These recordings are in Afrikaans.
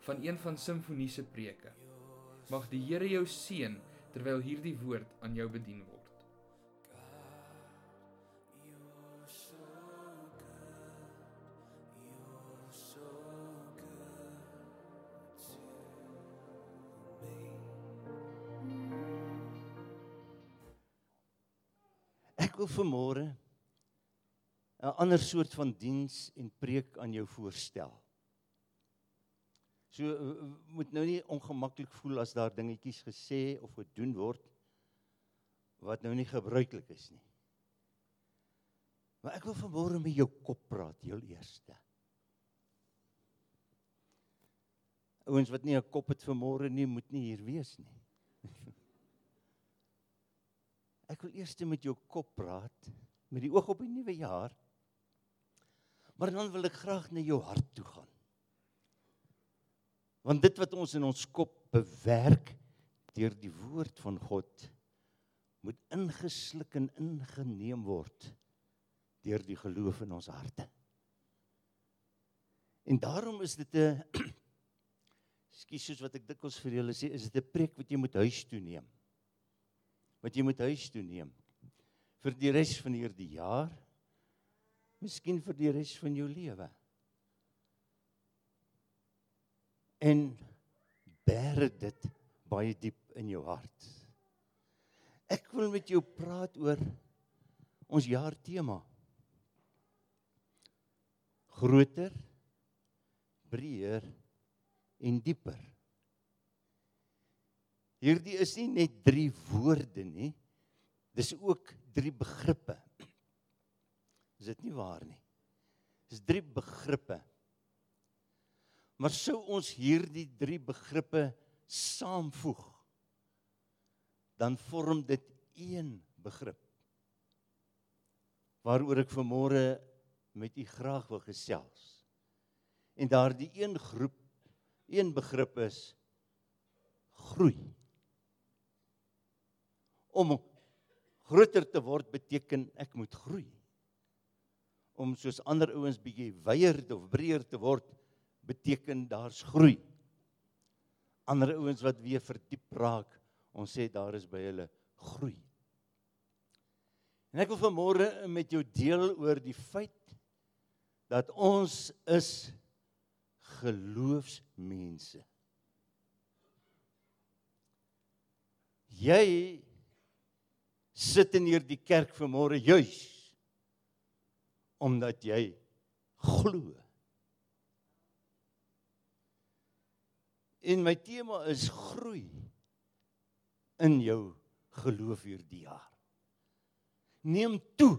van een van Simfonie se preke. Mag die Here jou seën terwyl hierdie woord aan jou bedien word. Ek wil vanmôre 'n ander soort van diens en preek aan jou voorstel. So uh, moet nou nie ongemaklik voel as daar dingetjies gesê of gedoen word wat nou nie gebruiklik is nie. Maar ek wil vanmôre met jou kop praat, heel eerste. Ouens wat nie 'n kop het vanmôre nie, moet nie hier wees nie. Ek wil eers met jou kop praat met die oog op die nuwe jaar. Maar dan wil ek graag na jou hart toe gaan. Want dit wat ons in ons kop bewerk deur die woord van God moet ingesluk en ingeneem word deur die geloof in ons harte. En daarom is dit 'n Skus soos wat ek dikwels vir julle sê, is dit 'n preek wat jy moet huis toe neem. Wat jy moet huis toe neem vir die res van hierdie jaar. Miskien vir die res van jou lewe. En bære dit baie diep in jou hart. Ek wil met jou praat oor ons jaar tema. Groter, breër en dieper. Hierdie is nie net 3 woorde nie. Dis ook 3 begrippe. Is dit nie waar nie? Dis 3 begrippe. Maar sou ons hierdie 3 begrippe saamvoeg, dan vorm dit een begrip. Waaroor ek vanmôre met u graag wil gesels. En daardie een groep, een begrip is groei. Om groter te word beteken ek moet groei. Om soos ander ouens bietjie wyer of breër te word beteken daar's groei. Ander ouens wat weer verdiep raak, ons sê daar is by hulle groei. En ek wil vanmôre met jou deel oor die feit dat ons is geloofsmense. Jy sit in hierdie kerk vanmôre juis omdat jy glo. En my tema is groei in jou geloof hierdie jaar. Neem toe.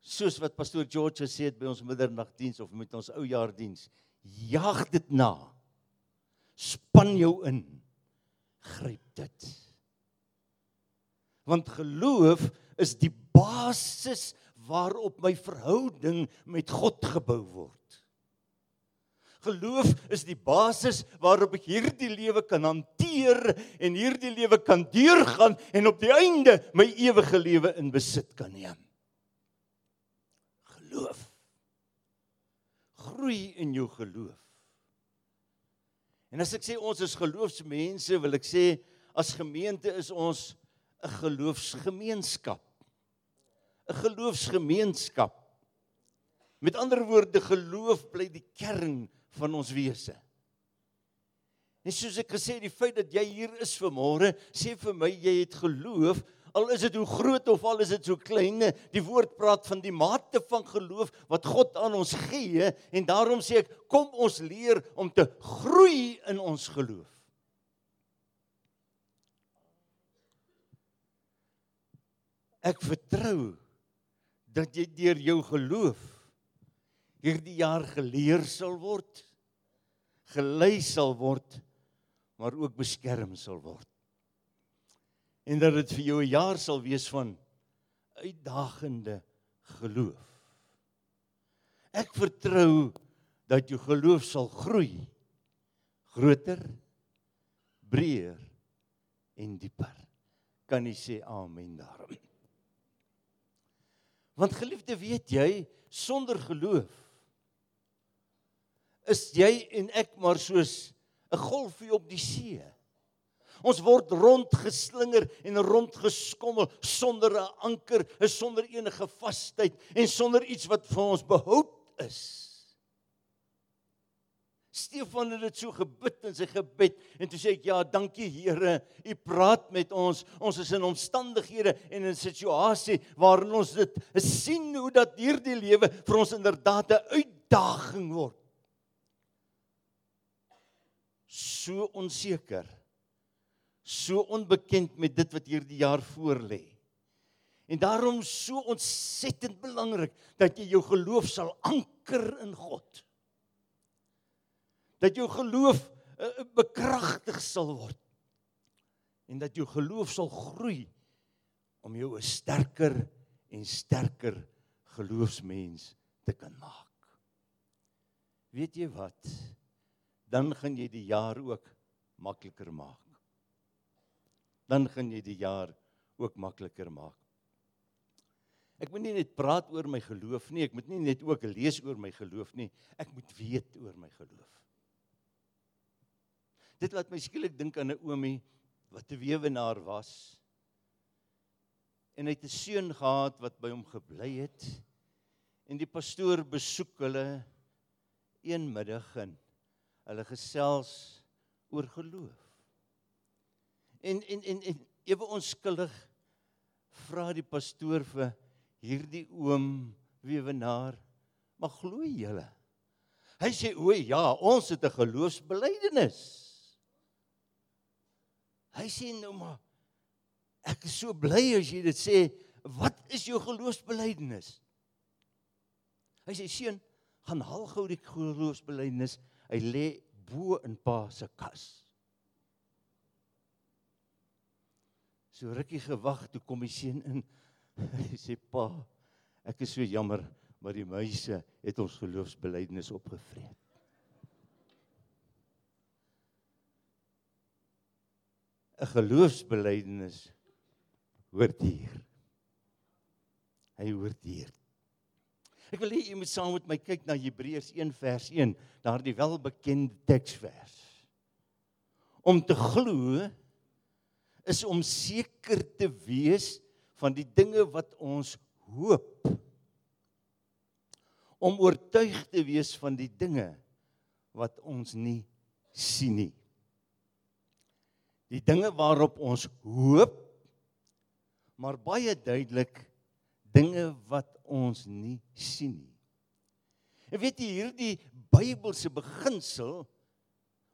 Soos wat pastoor George gesê het by ons middernagdiens of met ons oujaardiens, jag dit na. Span jou in. Gryp dit want geloof is die basis waarop my verhouding met God gebou word. Geloof is die basis waarop ek hierdie lewe kan hanteer en hierdie lewe kan deurgaan en op die einde my ewige lewe in besit kan neem. Geloof. Groei in jou geloof. En as ek sê ons is geloofsmense, wil ek sê as gemeente is ons 'n geloofsgemeenskap. 'n Geloofsgemeenskap. Met ander woorde, geloof bly die kern van ons wese. En soos ek gesê het, die feit dat jy hier is vanmôre, sê vir my jy het geloof, al is dit hoe groot of al is dit so klein, die woord praat van die mate van geloof wat God aan ons gee en daarom sê ek, kom ons leer om te groei in ons geloof. Ek vertrou dat jy deur jou geloof hierdie jaar geleer sal word, gelei sal word, maar ook beskerm sal word. en dat dit vir jou 'n jaar sal wees van uitdagende geloof. Ek vertrou dat jou geloof sal groei groter breër en dieper. Kan jy sê amen daarom? Want geliefde, weet jy, sonder geloof is jy en ek maar soos 'n golfie op die see. Ons word rondgeslinger en rondgeskommel sonder 'n anker, sonder enige vasheid en sonder iets wat vir ons behoud is. Stefan het dit so gebid in sy gebed en toe sê ek ja, dankie Here. U praat met ons. Ons is in omstandighede en in 'n situasie waarin ons dit sien hoe dat hierdie lewe vir ons inderdaad 'n uitdaging word. So onseker. So onbekend met dit wat hierdie jaar voorlê. En daarom so ontsettend belangrik dat jy jou geloof sal anker in God dat jou geloof uh, bekragtig sal word en dat jou geloof sal groei om jou 'n sterker en sterker geloofsmens te kan maak. Weet jy wat? Dan gaan jy die jaar ook makliker maak. Dan gaan jy die jaar ook makliker maak. Ek moet nie net praat oor my geloof nie, ek moet nie net ook lees oor my geloof nie, ek moet weet oor my geloof. Dit laat my skielik dink aan 'n oomie wat 'n weewenaar was. En hy het 'n seun gehad wat by hom gebly het. En die pastoor besoek hulle een middag en hulle gesels oor geloof. En en en, en ewe onskuldig vra die pastoor vir hierdie oom weewenaar, "Maar glo jy hulle?" Hy sê, "O ja, ons het 'n geloofsbelijdenis." Hy sê nou maar ek is so bly as jy dit sê, wat is jou geloofsbelijdenis? Hy sê seun, gaan haal gou die geloofsbelijdenis. Hy lê bo in pa se kas. So rukkie gewag toe kom die seun in. Hy sê pa, ek is so jammer, maar die meise het ons geloofsbelijdenis opgevreet. 'n geloofsbelijdenis hoort hier. Hy hoort hier. Ek wil hê jy moet saam met my kyk na Hebreërs 1 vers 1, daardie welbekende teksvers. Om te glo is om seker te wees van die dinge wat ons hoop. Om oortuig te wees van die dinge wat ons nie sien nie die dinge waarop ons hoop maar baie duidelik dinge wat ons nie sien nie. En weet jy hierdie Bybelse beginsel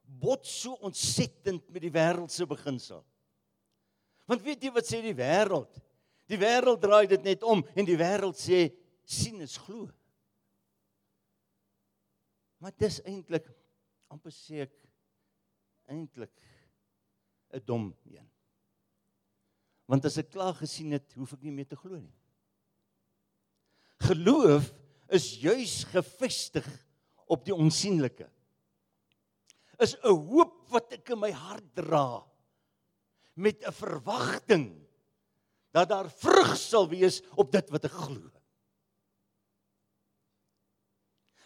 bot so ontsettend met die wêreldse beginsel. Want weet jy wat sê die wêreld? Die wêreld draai dit net om en die wêreld sê sien is glo. Maar dit is eintlik amper sê ek eintlik 'n dom een. Want as ek klaar gesien het, hoef ek nie meer te glo nie. Geloof is juis gefestig op die onsigbare. Is 'n hoop wat ek in my hart dra met 'n verwagting dat daar vrug sal wees op dit wat ek glo.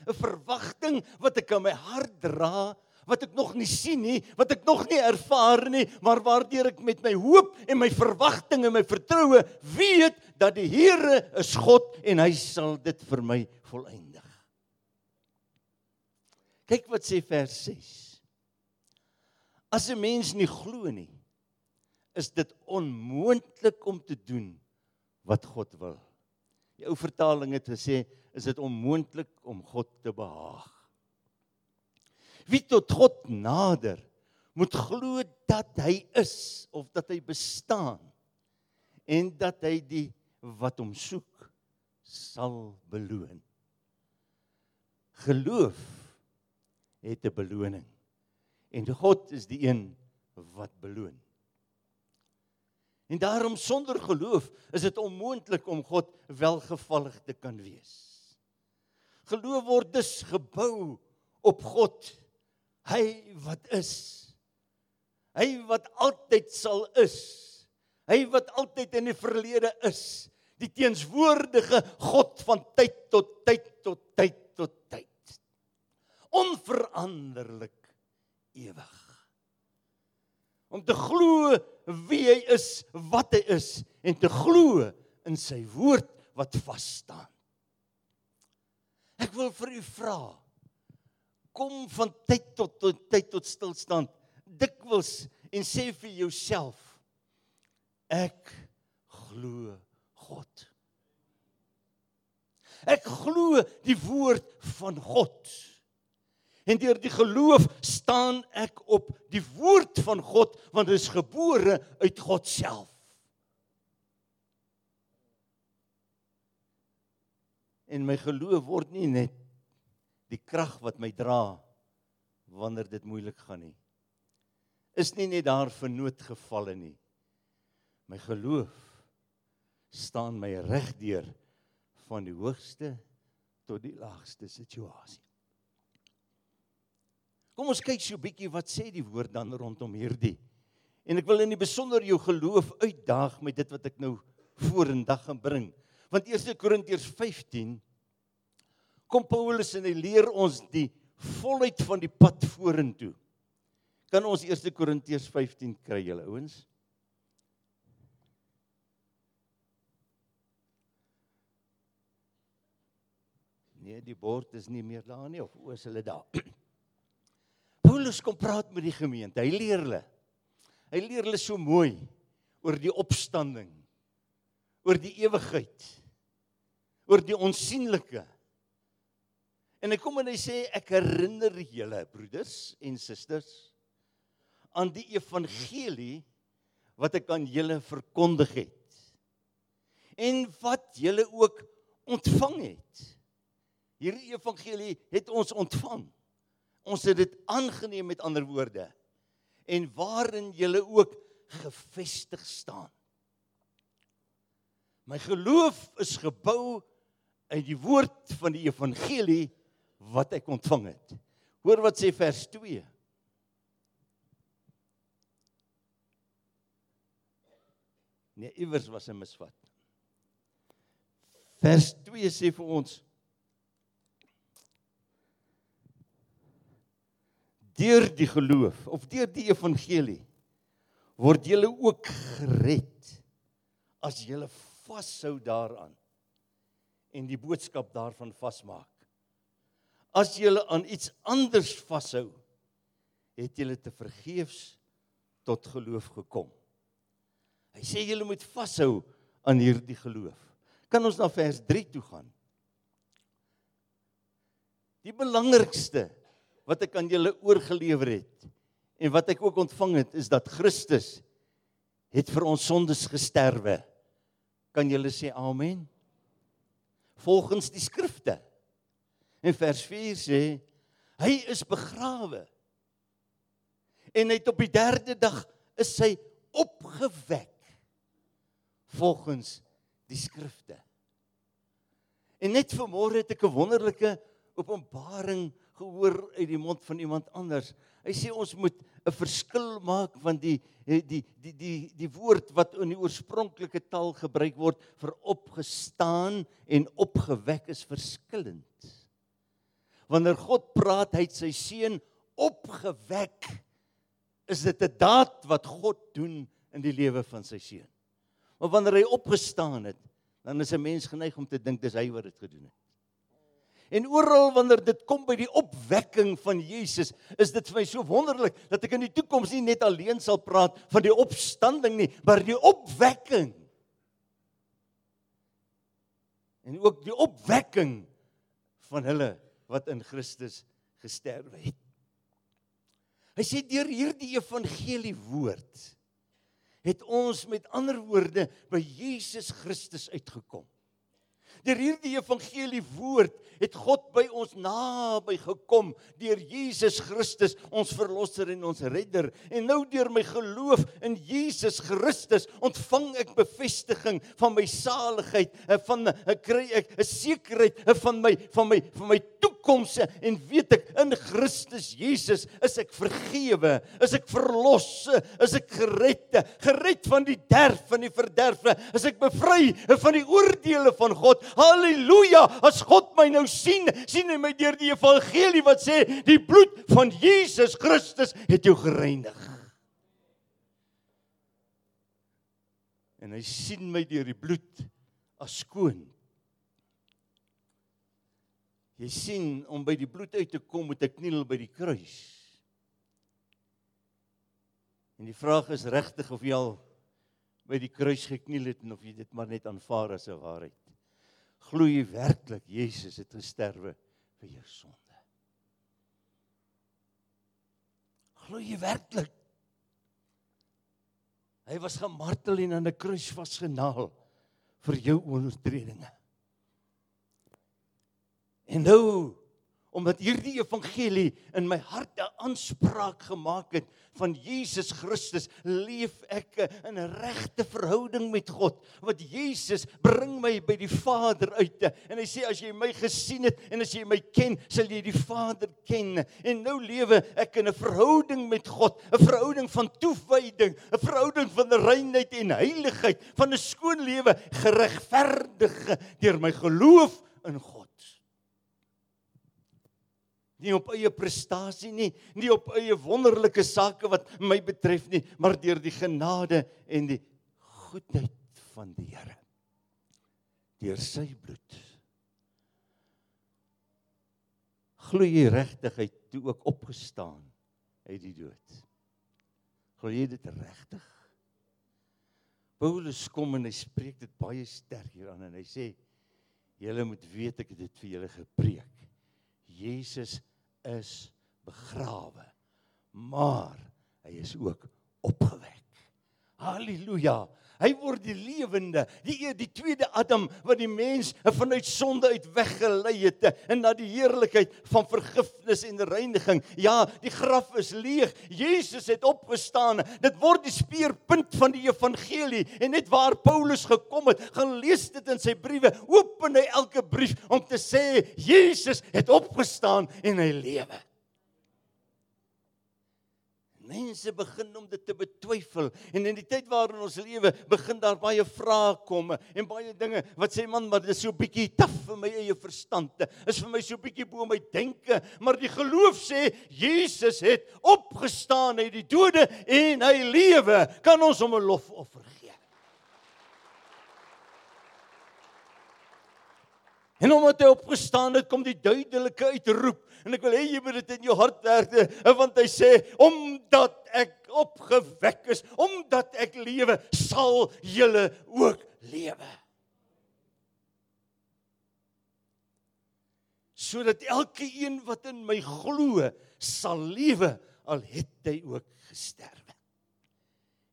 'n Verwagting wat ek in my hart dra wat ek nog nie sien nie, wat ek nog nie ervaar nie, maar waardeur ek met my hoop en my verwagting en my vertroue weet dat die Here is God en hy sal dit vir my volëindig. Kyk wat sê vers 6. As 'n mens nie glo nie, is dit onmoontlik om te doen wat God wil. Die ou vertaling het gesê is dit onmoontlik om God te behaag. Wie tot God nader, moet glo dat hy is of dat hy bestaan en dat hy die wat hom soek sal beloon. Geloof het 'n beloning. En God is die een wat beloon. En daarom sonder geloof is dit onmoontlik om God welgevallig te kan wees. Geloof word dus gebou op God, hy wat is. Hy wat altyd sal is. Hy wat altyd in die verlede is, die teenswoordige God van tyd tot tyd tot tyd tot tyd. Onveranderlik ewig. Om te glo wie hy is, wat hy is en te glo in sy woord wat vas staan. Ek wil vir u vra kom van tyd tot, tot tyd tot stilstand dikwels en sê vir jouself ek glo God. Ek glo die woord van God. En deur die geloof staan ek op die woord van God want dit is gebore uit God self. En my geloof word nie net die krag wat my dra wanneer dit moeilik gaan nie. Is nie net daar vir noodgevalle nie. My geloof staan my regdeur van die hoogste tot die laagste situasie. Kom ons kyk so 'n bietjie wat sê die woord dan rondom hierdie. En ek wil in die besonder jou geloof uitdaag met dit wat ek nou vorendag gaan bring. Want 1 Korintiërs 15 kom Paulus en hy leer ons die volheid van die pad vorentoe. Kan ons 1 Korintiërs 15 kry julle ouens? Nee, die bord is nie meer daar nie of oos hulle daar. Paulus kom praat met die gemeente. Hy leer hulle. Hy leer hulle so mooi oor die opstanding, oor die ewigheid, oor die onsigbare. En hy kom en hy sê ek herinner julle broeders en susters aan die evangelie wat ek aan julle verkondig het en wat julle ook ontvang het. Hierdie evangelie het ons ontvang. Ons het dit aangeneem met ander woorde en waarin julle ook gefestig staan. My geloof is gebou uit die woord van die evangelie wat ek ontvang het. Hoor wat sê vers 2. Nee, iewers was 'n misvat. Vers 2 sê vir ons deur die geloof of deur die evangelie word julle ook gered as julle vashou daaraan en die boodskap daarvan vasmaak. As julle aan iets anders vashou, het julle te vergeefs tot geloof gekom. Hy sê julle moet vashou aan hierdie geloof. Kan ons na vers 3 toe gaan? Die belangrikste wat ek aan julle oorgelewer het en wat ek ook ontvang het is dat Christus het vir ons sondes gesterwe. Kan julle sê amen? Volgens die skrifte. En vers 4 sê hy is begrawe. En hy het op die 3de dag is hy opgewek volgens die skrifte. En net vanmôre het ek 'n wonderlike openbaring gehoor uit die mond van iemand anders. Hy sê ons moet 'n verskil maak want die die die die die, die woord wat in die oorspronklike taal gebruik word vir opgestaan en opgewek is verskillend. Wanneer God praat hy sy seun opgewek is dit 'n daad wat God doen in die lewe van sy seun. Maar wanneer hy opgestaan het, dan is 'n mens geneig om te dink dis hy wat dit gedoen het. En oral wanneer dit kom by die opwekking van Jesus, is dit vir my so wonderlik dat ek in die toekoms nie net alleen sal praat van die opstanding nie, maar die opwekking. En ook die opwekking van hulle wat in Christus gesterf het. Hy sê deur hierdie evangelie woord het ons met ander woorde by Jesus Christus uitgekom. Deur hierdie evangelie woord het God by ons naby gekom deur Jesus Christus, ons verlosser en ons redder. En nou deur my geloof in Jesus Christus ontvang ek bevestiging van my saligheid, eh, van 'n eh, kry ek 'n sekerheid eh, van my van my van my toekoms en weet ek in Christus Jesus is ek vergewe, is ek verlos, is ek gered, gered van die derf van die verderf, is ek bevry van die oordeele van God. Halleluja! As God my nou sien, sien hy my deur die evangelie wat sê die bloed van Jesus Christus het jou gereinig. En hy sien my deur die bloed as skoon. Jy sien om by die bloed uit te kom moet ek kniel by die kruis. En die vraag is regtig of jy al by die kruis gekniel het en of jy dit maar net aanvaar as 'n waarheid glo jy werklik Jesus het gesterwe vir jou sonde? Glo jy werklik? Hy was gemartel en aan 'n kruis vasgenaal vir jou oortredinge. En nou omdat hierdie evangelie in my hart 'n aanspraak gemaak het van Jesus Christus, leef ek in 'n regte verhouding met God. Wat Jesus bring my by die Vader uit. En hy sê as jy my gesien het en as jy my ken, sal jy die Vader ken. En nou lewe ek in 'n verhouding met God, 'n verhouding van toewyding, 'n verhouding van reinheid en heiligheid, van 'n skoon lewe, geregverdig deur my geloof in God nie op eie prestasie nie, nie op eie wonderlike sake wat my betref nie, maar deur die genade en die goedheid van die Here. Deur sy bloed. Glo jy regtig hy toe ook opgestaan uit die dood? Glo jy dit regtig? Paulus kom en hy spreek dit baie sterk hieraan en hy sê julle moet weet ek het dit vir julle gepreek. Jesus is begrawe, maar hy is ook opgewek. Halleluja. Hy word die lewende, die die tweede Adam wat die mens vanuit sonde uit weggelei het en na die heerlikheid van vergifnis en reiniging. Ja, die graf is leeg. Jesus het opgestaan. Dit word die speerpunt van die evangelie en net waar Paulus gekom het, gaan lees dit in sy briewe. Open hy elke brief om te sê Jesus het opgestaan en hy lewe. Mense begin om dit te betwyfel en in die tyd waarin ons lewe begin daar baie vrae kom en baie dinge wat sê man maar dit is so bietjie taaf vir my eie verstand. Is vir my so bietjie bo my denke, maar die geloof sê Jesus het opgestaan uit die dode en hy lewe. Kan ons hom 'n lofoffer gee? En omdat hy opgestaan het, kom die duidelike uitroep. En ek wil hê jy moet dit in jou hart werk want hy sê omdat ek opgewek is omdat ek lewe sal julle ook lewe. Sodat elke een wat in my glo sal lewe al het hy ook gesterwe.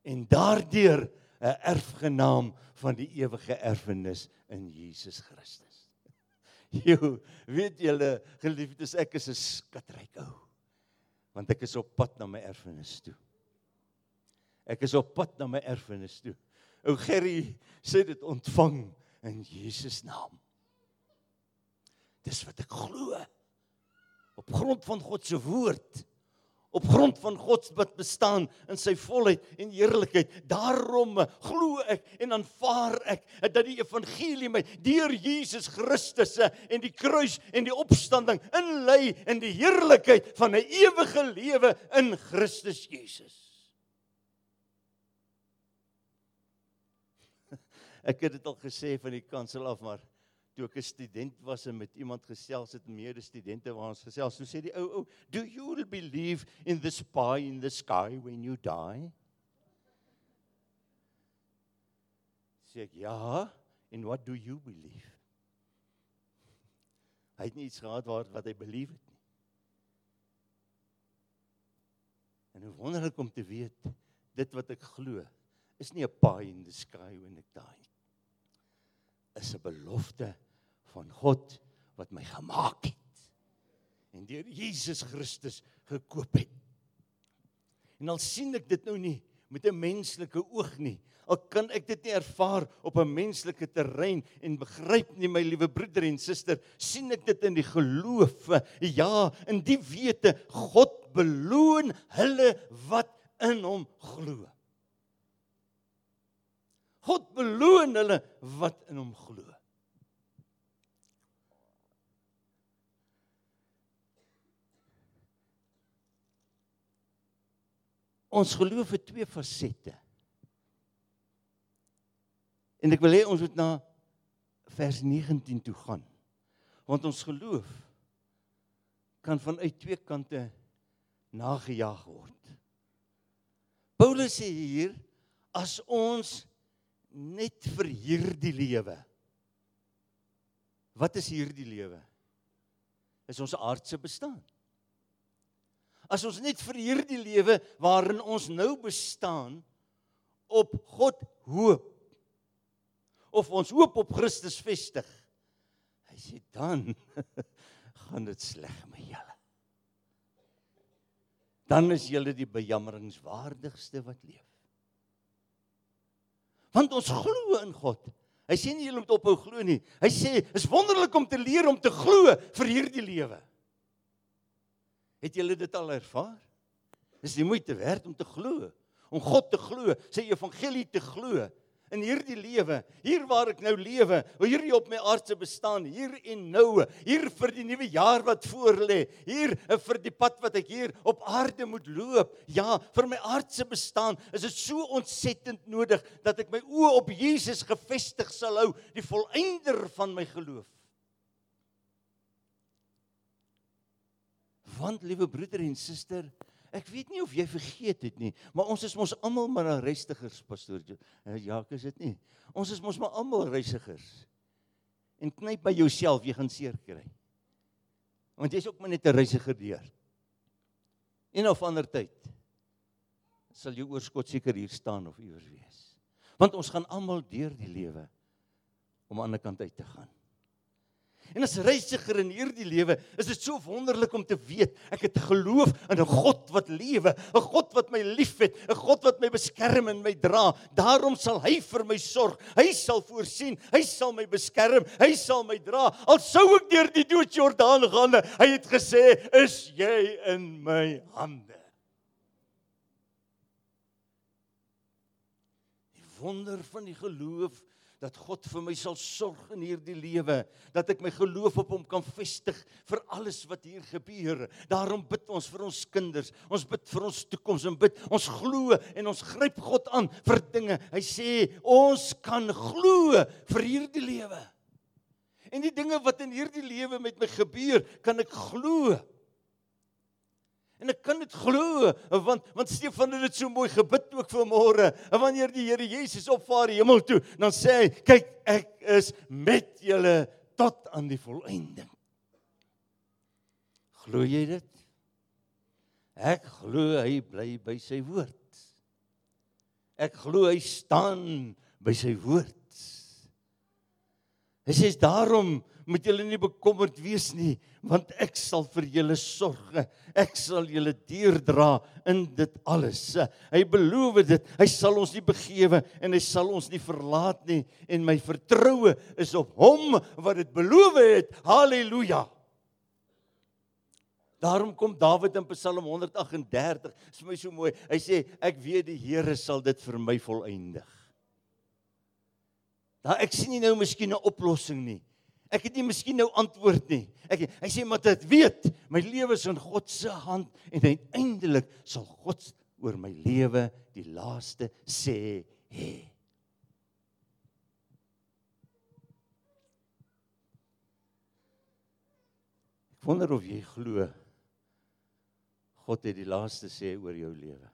En daardeur 'n erfgenaam van die ewige erfenis in Jesus Christus Jo, weet julle, geliefdes, ek is 'n skatryk ou. Want ek is op pad na my erfenis toe. Ek is op pad na my erfenis toe. Ou Gerry sê dit ontvang in Jesus naam. Dis wat ek glo. Op grond van God se woord op grond van God wat bestaan in sy volheid en heerlikheid. Daarom glo ek en aanvaar ek dat die evangelie my deur Jesus Christus en die kruis en die opstanding inlei in die heerlikheid van 'n ewige lewe in Christus Jesus. Ek het dit al gesê van die kansel af maar toe ek 'n student was en met iemand gesels het, mede studente waar ons gesels, toe sê die ou ou, "Do you believe in the spy in the sky when you die?" Sê ek, "Ja, and what do you believe?" Hy het nie iets gehad wat wat hy believe het nie. En hoe wonderlik om te weet dit wat ek glo is nie 'n pie in the sky when ek die nie. Is 'n belofte van God wat my gemaak het en deur Jesus Christus gekoop het. En al sien ek dit nou nie met 'n menslike oog nie, al kan ek dit nie ervaar op 'n menslike terrein en begryp nie my liewe broeder en suster, sien ek dit in die geloof. Ja, in die wete God beloon hulle wat in hom glo. God beloon hulle wat in hom glo. Ons geloof het twee fasette. En ek wil hê ons moet na vers 19 toe gaan. Want ons geloof kan vanuit twee kante nagejaag word. Paulus sê hier as ons net vir hierdie lewe. Wat is hierdie lewe? Is ons aardse bestaan. As ons net vir hierdie lewe waarin ons nou bestaan op God hoop of ons hoop op Christus vestig. Hy sê dan gaan dit sleg met julle. Dan is julle die bejammeringswaardigste wat leef. Want ons glo in God. Hy sê nie julle moet ophou glo nie. Hy sê is wonderlik om te leer om te glo vir hierdie lewe. Het julle dit al ervaar? Dis die moeite werd om te glo, om God te glo, sy evangelie te glo in hierdie lewe, hier waar ek nou lewe, hier op my aardse bestaan, hier en nou, hier vir die nuwe jaar wat voor lê, hier vir die pad wat ek hier op aarde moet loop. Ja, vir my aardse bestaan is dit so ontsettend nodig dat ek my oë op Jesus gefestig sal hou, die volëinder van my geloof. Want liewe broeder en suster, Ek weet nie of jy vergeet het nie, maar ons is mos almal maar reisigers, pastoor. Eh, ja, is dit nie. Ons is mos maar almal reisigers. En knyp by jouself, jy gaan seer kry. Want jy's ook maar net 'n reisiger deur. En of ander tyd sal jou oorskot seker hier staan of iewers wees. Want ons gaan almal deur die lewe om aan die ander kant uit te gaan. En as reisiger in hierdie lewe, is dit so wonderlik om te weet ek het geloof in 'n God wat lewe, 'n God wat my liefhet, 'n God wat my beskerm en my dra. Daarom sal hy vir my sorg. Hy sal voorsien, hy sal my beskerm, hy sal my dra. Al sou ek deur die dood Jordaan gaan, hy het gesê, "Is jy in my hande?" Die wonder van die geloof dat God vir my sal sorg in hierdie lewe, dat ek my geloof op hom kan vestig vir alles wat hier gebeur. Daarom bid ons vir ons kinders, ons bid vir ons toekoms en bid, ons glo en ons gryp God aan vir dinge. Hy sê ons kan glo vir hierdie lewe. En die dinge wat in hierdie lewe met my gebeur, kan ek glo. En ek kan dit glo want want Stefan het dit so mooi gebid ook vir môre. En wanneer die Here Jesus opvaar hemel toe, dan sê hy, kyk, ek is met julle tot aan die volëinding. Glo jy dit? Ek glo hy bly by sy woord. Ek glo hy staan by sy woord. Hy sê daarom moet julle nie bekommerd wees nie want ek sal vir julle sorg ek sal julle deurdra in dit alles hy beloof dit hy sal ons nie begewe en hy sal ons nie verlaat nie en my vertroue is op hom wat dit beloof het haleluja Daarom kom Dawid in Psalm 138, is vir my so mooi. Hy sê ek weet die Here sal dit vir my volëindig. Daar ek sien nie nou miskien 'n oplossing nie. Ek het nie miskien nou antwoord nie. Ek hy sê maar dit weet, my lewe is in God se hand en uiteindelik sal God oor my lewe die laaste sê hê. Ek wonder of jy glo God het die laaste sê oor jou lewe.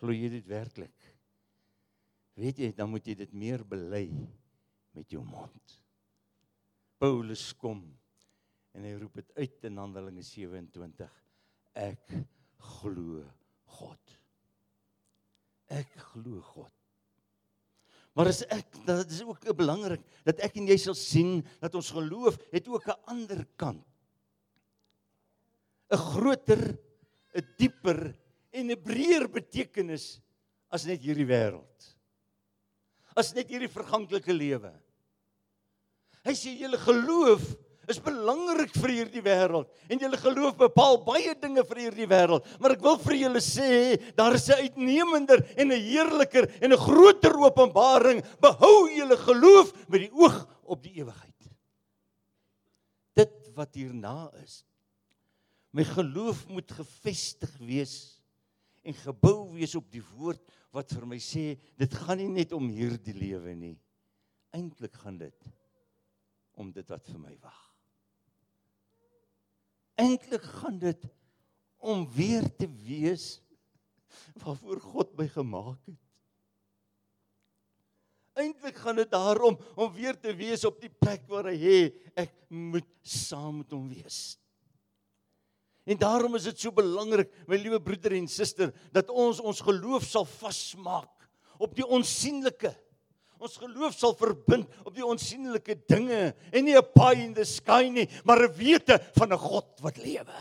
Glo jy dit werklik? Weet jy, dan moet jy dit meer bely met jou mond. Paulus kom en hy roep dit uit in Handelinge 27. Ek glo God. Ek glo God. Maar as ek dit is ook belangrik dat ek en jy sal sien dat ons geloof het ook 'n ander kant. 'n Groter, 'n dieper en 'n breër betekenis as net hierdie wêreld. As net hierdie verganklike lewe. Hy sê julle geloof is belangrik vir hierdie wêreld en julle geloof bepaal baie dinge vir hierdie wêreld maar ek wil vir julle sê daar is 'n uitnemender en 'n heerliker en 'n groter openbaring behou julle geloof met die oog op die ewigheid dit wat hierna is my geloof moet gefestig wees en gebou wees op die woord wat vir my sê dit gaan nie net om hierdie lewe nie eintlik gaan dit om dit wat vir my wag eintlik gaan dit om weer te wees waarvoor God my gemaak het. Eintlik gaan dit daarom om weer te wees op die plek waar hy hè ek moet saam met hom wees. En daarom is dit so belangrik, my liewe broeder en suster, dat ons ons geloof sal vasmaak op die onsigbare Ons geloof sal verbind op die onsigbare dinge en nie 'n pie in the sky nie, maar 'n wete van 'n God wat lewe.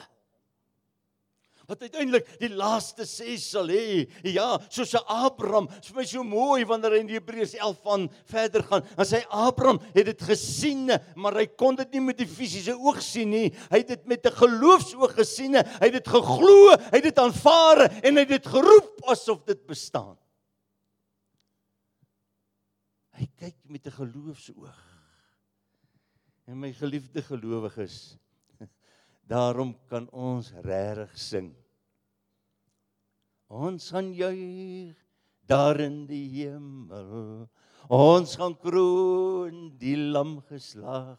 Wat uiteindelik die laaste sê sal hê, ja, soos 'n Abraham, dit is vir my so mooi wanneer hy in Hebreërs 11 van verder gaan. Dan sê Abraham het dit gesien, maar hy kon dit nie met die fisiese oog sien nie. Hy het dit met 'n geloofsoog gesien. Hy het dit geglo, hy het dit aanvaar en hy het dit geroep asof dit bestaan. Hy kyk met 'n geloofsoog. En my geliefde gelowiges, daarom kan ons regtig sing. Ons gaan juig daar in die hemel. Ons gaan kroon die lam geslag.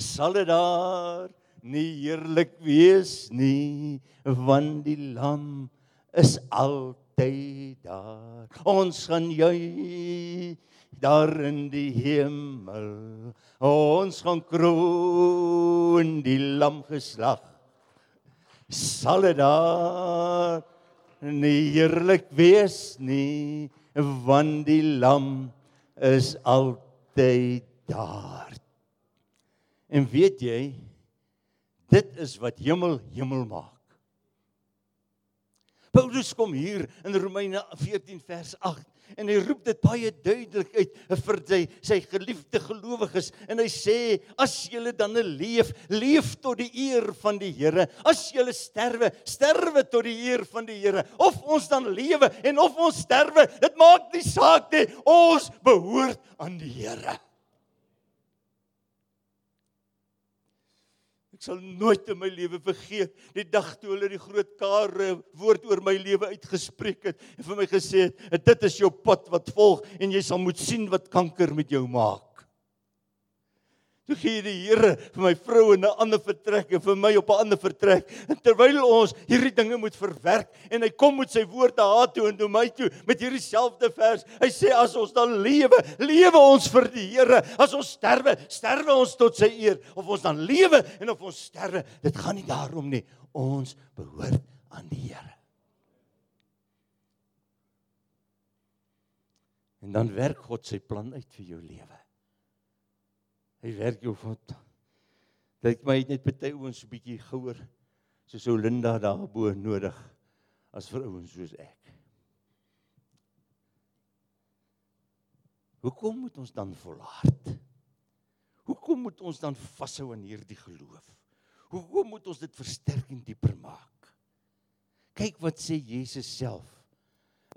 Sal dit daar nie heerlik wees nie, want die lam is altyd daar. Ons gaan juig daar in die hemel. Ons gaan kroon die lam geslag. Sal dit daar nie heerlik wees nie, want die lam is altyd daar. En weet jy, dit is wat hemel hemel maak. Paulus kom hier in Romeine 14 vers 8 en hy roep dit baie duidelik uit vir sy sy geliefde gelowiges. En hy sê as julle dan leef leef tot die eer van die Here. As julle sterwe sterwe tot die eer van die Here. Of ons dan lewe en of ons sterwe dit maak nie saak nie. Ons behoort aan die Here Ek sal nooit in my lewe vergeet die dag toe hulle die groot kare woord oor my lewe uitgespreek het en vir my gesê het dit is jou pad wat volg en jy sal moet sien wat kanker met jou maak. Toe gee die Here vir my vrou 'n ander vertrek en vir my op 'n ander vertrek. En terwyl ons hierdie dinge moet verwerk en hy kom met sy woord na haar toe en na my toe met hierdie selfde vers. Hy sê as ons dan lewe, lewe ons vir die Here. As ons sterwe, sterwe ons tot sy eer. Of ons dan lewe en of ons sterwe, dit gaan nie daarom nie. Ons behoort aan die Here. En dan werk God sy plan uit vir jou lewe. Hy werk jou wat Dit my net party ouens so bietjie gouer soos ou Linda daarbo nodig as vir ouens soos ek. Hoekom moet ons dan volhard? Hoekom moet ons dan vashou aan hierdie geloof? Hoekom moet ons dit versterk en dieper maak? Kyk wat sê Jesus self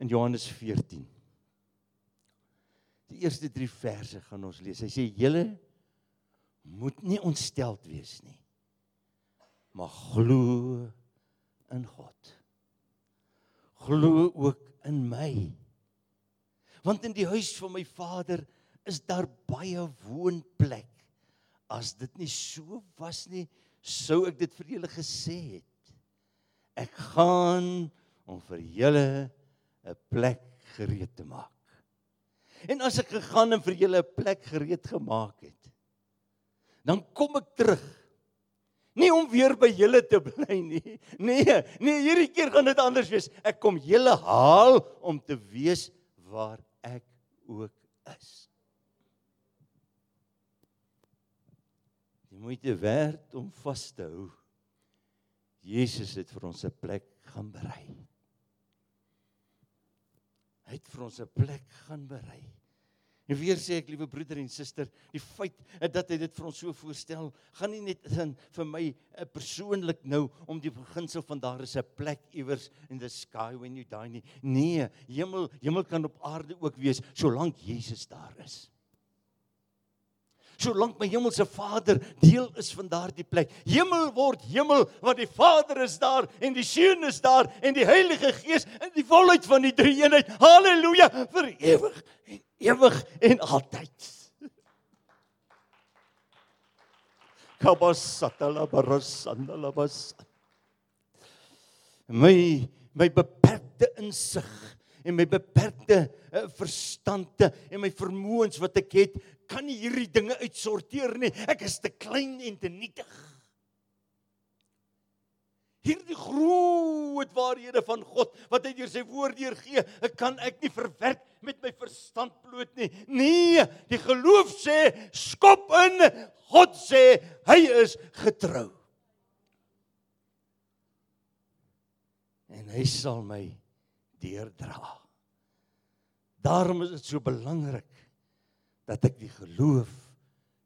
in Johannes 14. Die eerste 3 verse gaan ons lees. Hy sê: "Julle moet nie ontsteld wees nie. Maar glo in God. Glo ook in my. Want in die huis van my Vader is daar baie woonplek. As dit nie so was nie, sou ek dit vir julle gesê het. Ek gaan om vir julle 'n plek gereed te maak. En as ek gegaan en vir julle 'n plek gereed gemaak het, dan kom ek terug. Nie om weer by julle te bly nie. Nee, nee, hierdie keer gaan dit anders wees. Ek kom julle haal om te wees waar ek ook is. Die moeite werd om vas te hou. Jesus het vir ons 'n plek gaan berei. Hy het vir ons 'n plek gaan berei. En weer sê ek liewe broeder en suster, die feit dat hy dit vir ons so voorstel, gaan nie net in vir my eh, persoonlik nou om die beginsel van daar is 'n plek iewers in the sky when you die nie. Nee, hemel, hemel kan op aarde ook wees solank Jesus daar is solank my hemelse Vader deel is van daardie plek. Hemel word hemel want die Vader is daar en die Seun is daar en die Heilige Gees in die volheid van die drie eenheid. Halleluja vir ewig en ewig en altyd. Kabasatala barasandala bas. My my beperkte insig en my beperkte uh, verstande en my vermoëns wat ek het, kan nie hierdie dinge uitsorteer nie. Ek is te klein en te nietig. Hierdie groot waarhede van God wat hy deur sy woord deurgee, ek kan ek nie verwerk met my verstand bloot nie. Nee, die geloof sê skop in. God sê hy is getrou. En hy sal my deurdra. Daarom is dit so belangrik dat ek die geloof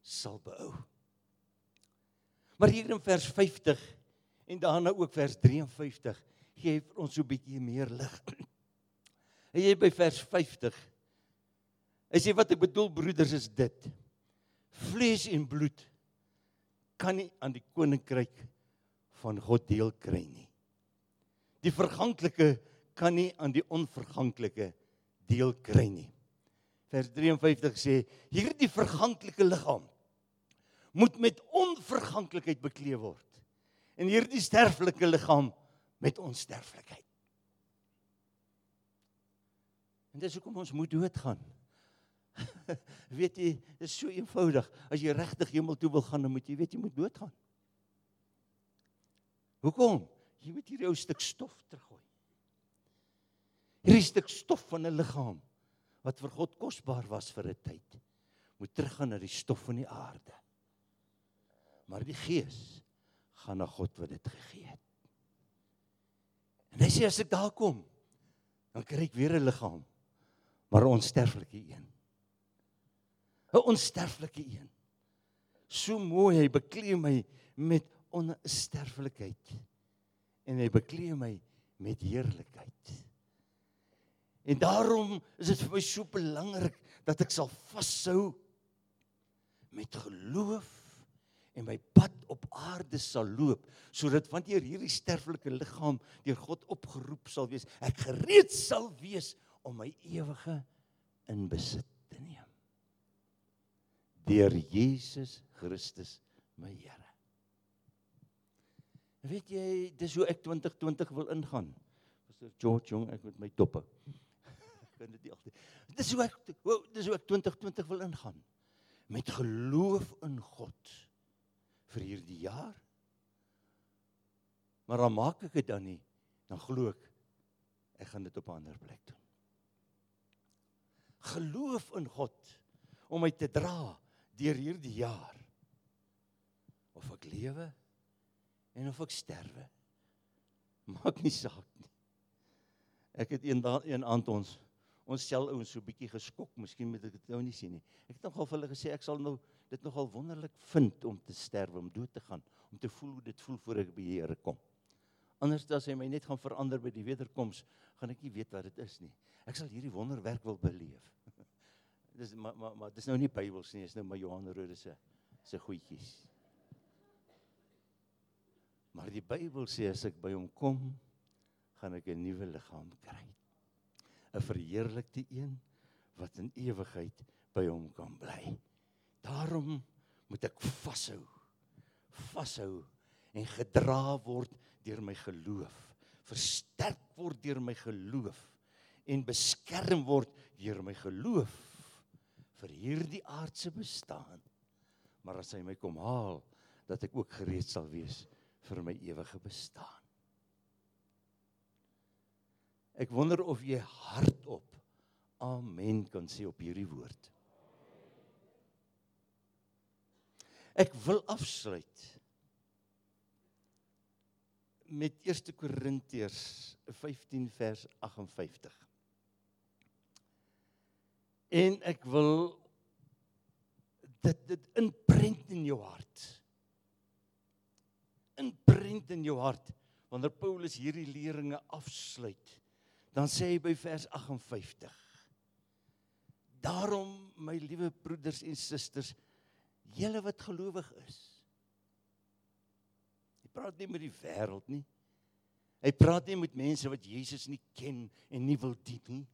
sal behou. Maar hier in vers 50 en daarna ook vers 53 gee hy ons so 'n bietjie meer lig. Hy sê by vers 50 Hy sê wat ek bedoel broeders is dit. Vlees en bloed kan nie aan die koninkryk van God deel kry nie. Die verganklike kan nie aan die onverganklike deel kry nie. Vers 53 sê hierdie verganklike liggaam moet met onverganklikheid bekleed word en hierdie sterflike liggaam met onsterflikheid. En dis hoekom ons moet doodgaan. weet jy, dit is so eenvoudig. As jy regtig hemel toe wil gaan, dan moet jy weet jy moet doodgaan. Hoekom? Jy moet hierdie ou stuk stof teruggooi hierdie stuk stof van 'n liggaam wat vir God kosbaar was vir 'n tyd moet teruggaan na die stof van die aarde. Maar die gees gaan na God wat dit gegee het. En hy sê as ek daar kom, dan kry ek weer 'n liggaam, maar 'n onsterflike een. 'n Onsterflike een. So mooi hy beklee my met onsterflikheid en hy beklee my met heerlikheid. En daarom is dit vir my so belangrik dat ek sal vashou met geloof en my pad op aarde sal loop sodat wanneer hierdie sterflike liggaam deur God opgeroep sal wees, ek gereed sal wees om my ewige in besit te neem. Deur Jesus Christus my Here. Weet jy, dis hoe ek 2020 wil ingaan. Pastor George Jong, ek met my toppe kan dit nie altyd. Dis hoe ek dis hoe ek 2020 wil ingaan. Met geloof in God vir hierdie jaar. Maar dan maak ek dit dan nie, dan glo ek ek gaan dit op 'n ander plek doen. Geloof in God om my te dra deur hierdie jaar. Of ek lewe en of ek sterwe. Maak nie saak nie. Ek het eendag een aand ons ons sel ouens so bietjie geskok, miskien moet ek dit nou nie sien nie. Ek het nogal vir hulle gesê ek sal nou dit nogal wonderlik vind om te sterwe, om dood te gaan, om te voel hoe dit voel voor ek by die Here kom. Anders as hy my net gaan verander by die wederkoms, gaan ek nie weet wat dit is nie. Ek sal hierdie wonderwerk wil beleef. dis maar maar maar dis nou nie Bybels nie, dis nou my Johan Rode se se goedjies. Maar die Bybel sê as ek by hom kom, gaan ek 'n nuwe liggaam kry. 'n verheerlikte een wat in ewigheid by hom kan bly. Daarom moet ek vashou. Vashou en gedra word deur my geloof, versterk word deur my geloof en beskerm word deur my geloof vir hierdie aardse bestaan. Maar as hy my kom haal, dat ek ook gereed sal wees vir my ewige bestaan. Ek wonder of jy hardop amen kan sê op hierdie woord. Ek wil afsluit met 1 Korintiërs 15 vers 58. En ek wil dit dit inprent in jou hart. Inprent in jou hart wanneer Paulus hierdie leringe afsluit. Dan sê hy by vers 58. Daarom my liewe broeders en susters, julle wat gelowig is. Hy praat nie met die wêreld nie. Hy praat nie met mense wat Jesus nie ken en nie wil dien nie.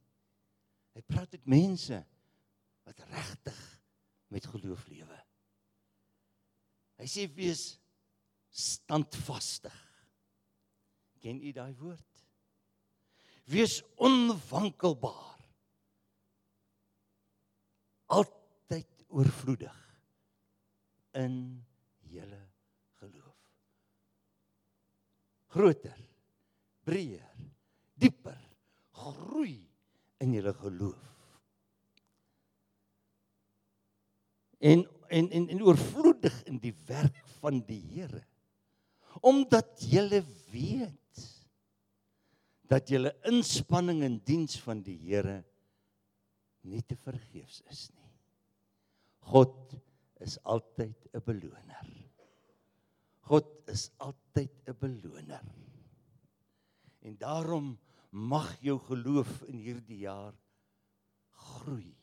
Hy praat met mense wat regtig met geloof lewe. Hy sê wees standvastig. Ken u daai woord? Wees onwankelbaar. Altyd oorvloedig in julle geloof. Groter, breër, dieper groei in julle geloof. En en en, en oorvloedig in die werk van die Here. Omdat julle weet dat julle inspanning in diens van die Here nie te vergeefs is nie. God is altyd 'n beloner. God is altyd 'n beloner. En daarom mag jou geloof in hierdie jaar groei.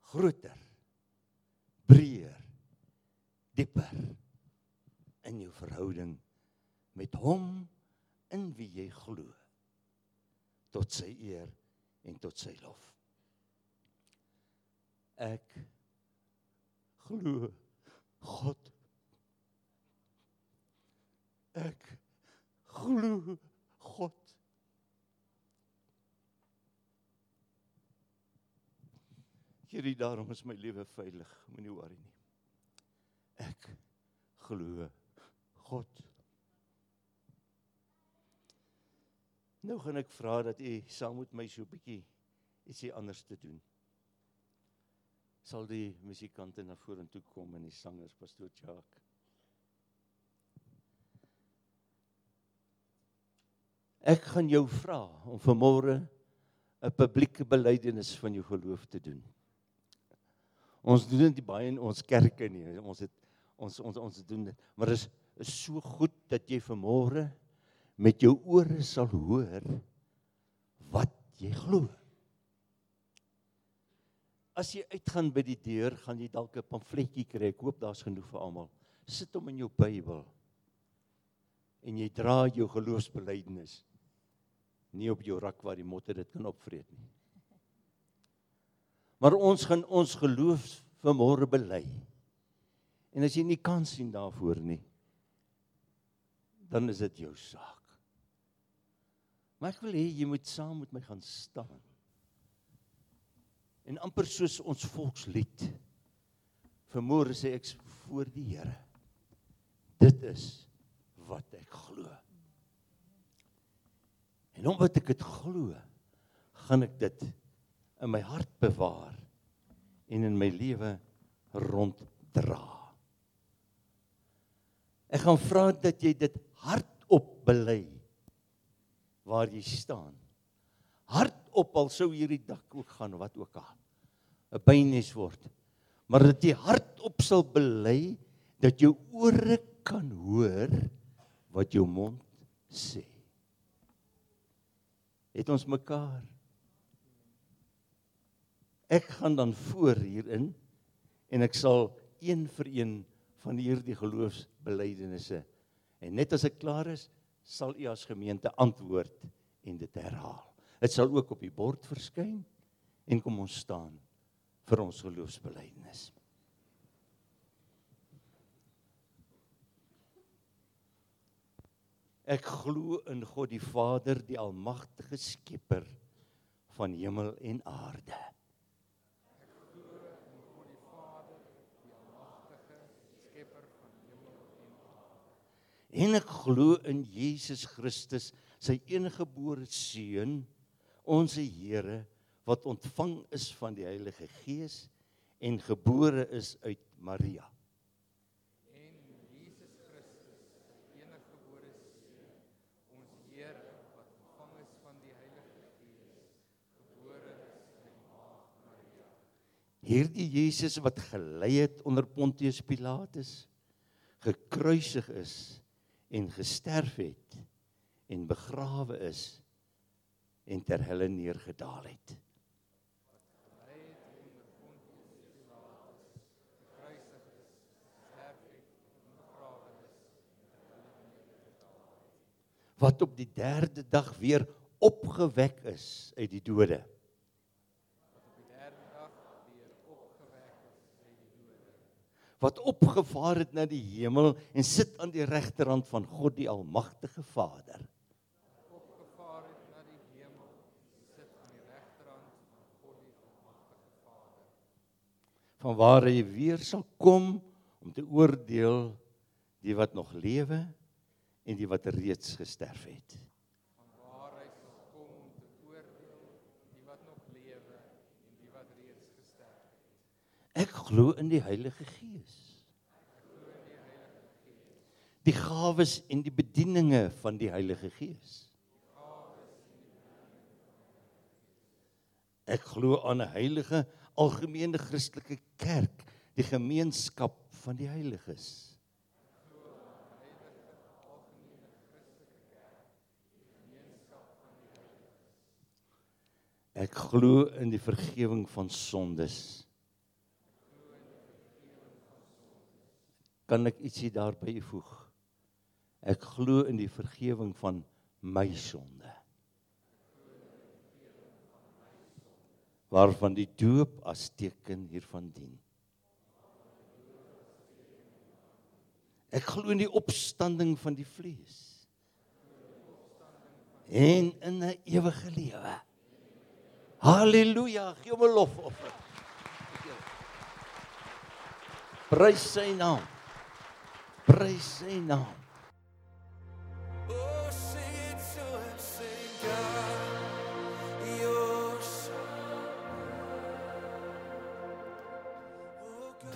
Groter. Breër. Dieper in jou verhouding met hom in wie jy glo tot sy eer en tot sy lof. Ek glo God. Ek glo God. Hierdie daarom is my lewe veilig, moenie worry nie. Ek glo God. Nou gaan ek vra dat u saam met my so 'n bietjie ietsie anders te doen. Sal die musikante na vorentoe kom en die sangers pastoor Jacques. Ek gaan jou vra om vanmôre 'n publieke belydenis van jou geloof te doen. Ons doen dit baie in ons kerke nie. Ons het ons ons ons doen dit, maar dit is, is so goed dat jy vanmôre met jou ore sal hoor wat jy glo. As jy uitgaan by die deur, gaan jy dalk 'n pamfletjie kry. Ek hoop daar's genoeg vir almal. Sit hom in jou Bybel. En jy dra jou geloofsbelijdenis nie op jou rak waar die motte dit kan opvreet nie. Maar ons gaan ons geloof vanmôre bely. En as jy nie kan sien daarvoor nie, dan is dit jou saak. Maar ek wil hê jy moet saam met my gaan staan. En amper soos ons volkslied. Vermoere sê ek voor die Here. Dit is wat ek glo. En omdat ek dit glo, gaan ek dit in my hart bewaar en in my lewe ronddra. Ek gaan vra dat jy dit hardop bely waar jy staan. Hardop al sou hierdie dak ook gaan wat ook al. 'n Bynes word. Maar dat jy hardop sal bely dat jou ore kan hoor wat jou mond sê. Het ons mekaar. Ek gaan dan voor hierin en ek sal een vir een van hierdie geloofsbelijdenisse en net as ek klaar is, sal u as gemeente antwoord en dit herhaal. Dit sal ook op die bord verskyn en kom ons staan vir ons geloofsbelijdenis. Ek glo in God die Vader, die almagtige Skepper van hemel en aarde. Ek glo in God die Vader, die almagtige Skepper van hemel en aarde. En ek glo in Jesus Christus, sy eniggebore seun, ons Here wat ontvang is van die Heilige Gees en gebore is uit Maria. En Jesus Christus, eniggebore seun, ons Here wat ontvang is van die Heilige Gees, gebore is uit Maria. Hierdie Jesus wat gelei het onder Pontius Pilatus, gekruisig is en gesterf het en begrawe is en ter helle neergedaal het. wat op die 3de dag weer opgewek is uit die dode. Wat opgevaar het na die hemel en sit aan die regterhand van God die almagtige Vader. Opgevaar het na die hemel, sit aan die regterhand van God die almagtige Vader. Van waar hy weer sal kom om te oordeel die wat nog lewe en die wat reeds gesterf het. Van waar hy sal kom om te oordeel die wat nog lewe en die wat reeds gesterf het. Ek glo in die Heilige Gees. Die gawes en die bedieninge van die Heilige Gees. Ek glo aan 'n heilige algemene Christelike kerk, die gemeenskap van die heiliges. Ek glo in die vergifnis van sondes. Kan ek ietsie daarby voeg? Ek glo in die vergifnis van my sonde. Waarvan die doop as teken hiervan dien. Ek glo in die opstanding van die vlees. En in 'n ewige lewe. Halleluja, gee hom 'n lofoffer. Prys sy naam. Prys sy naam.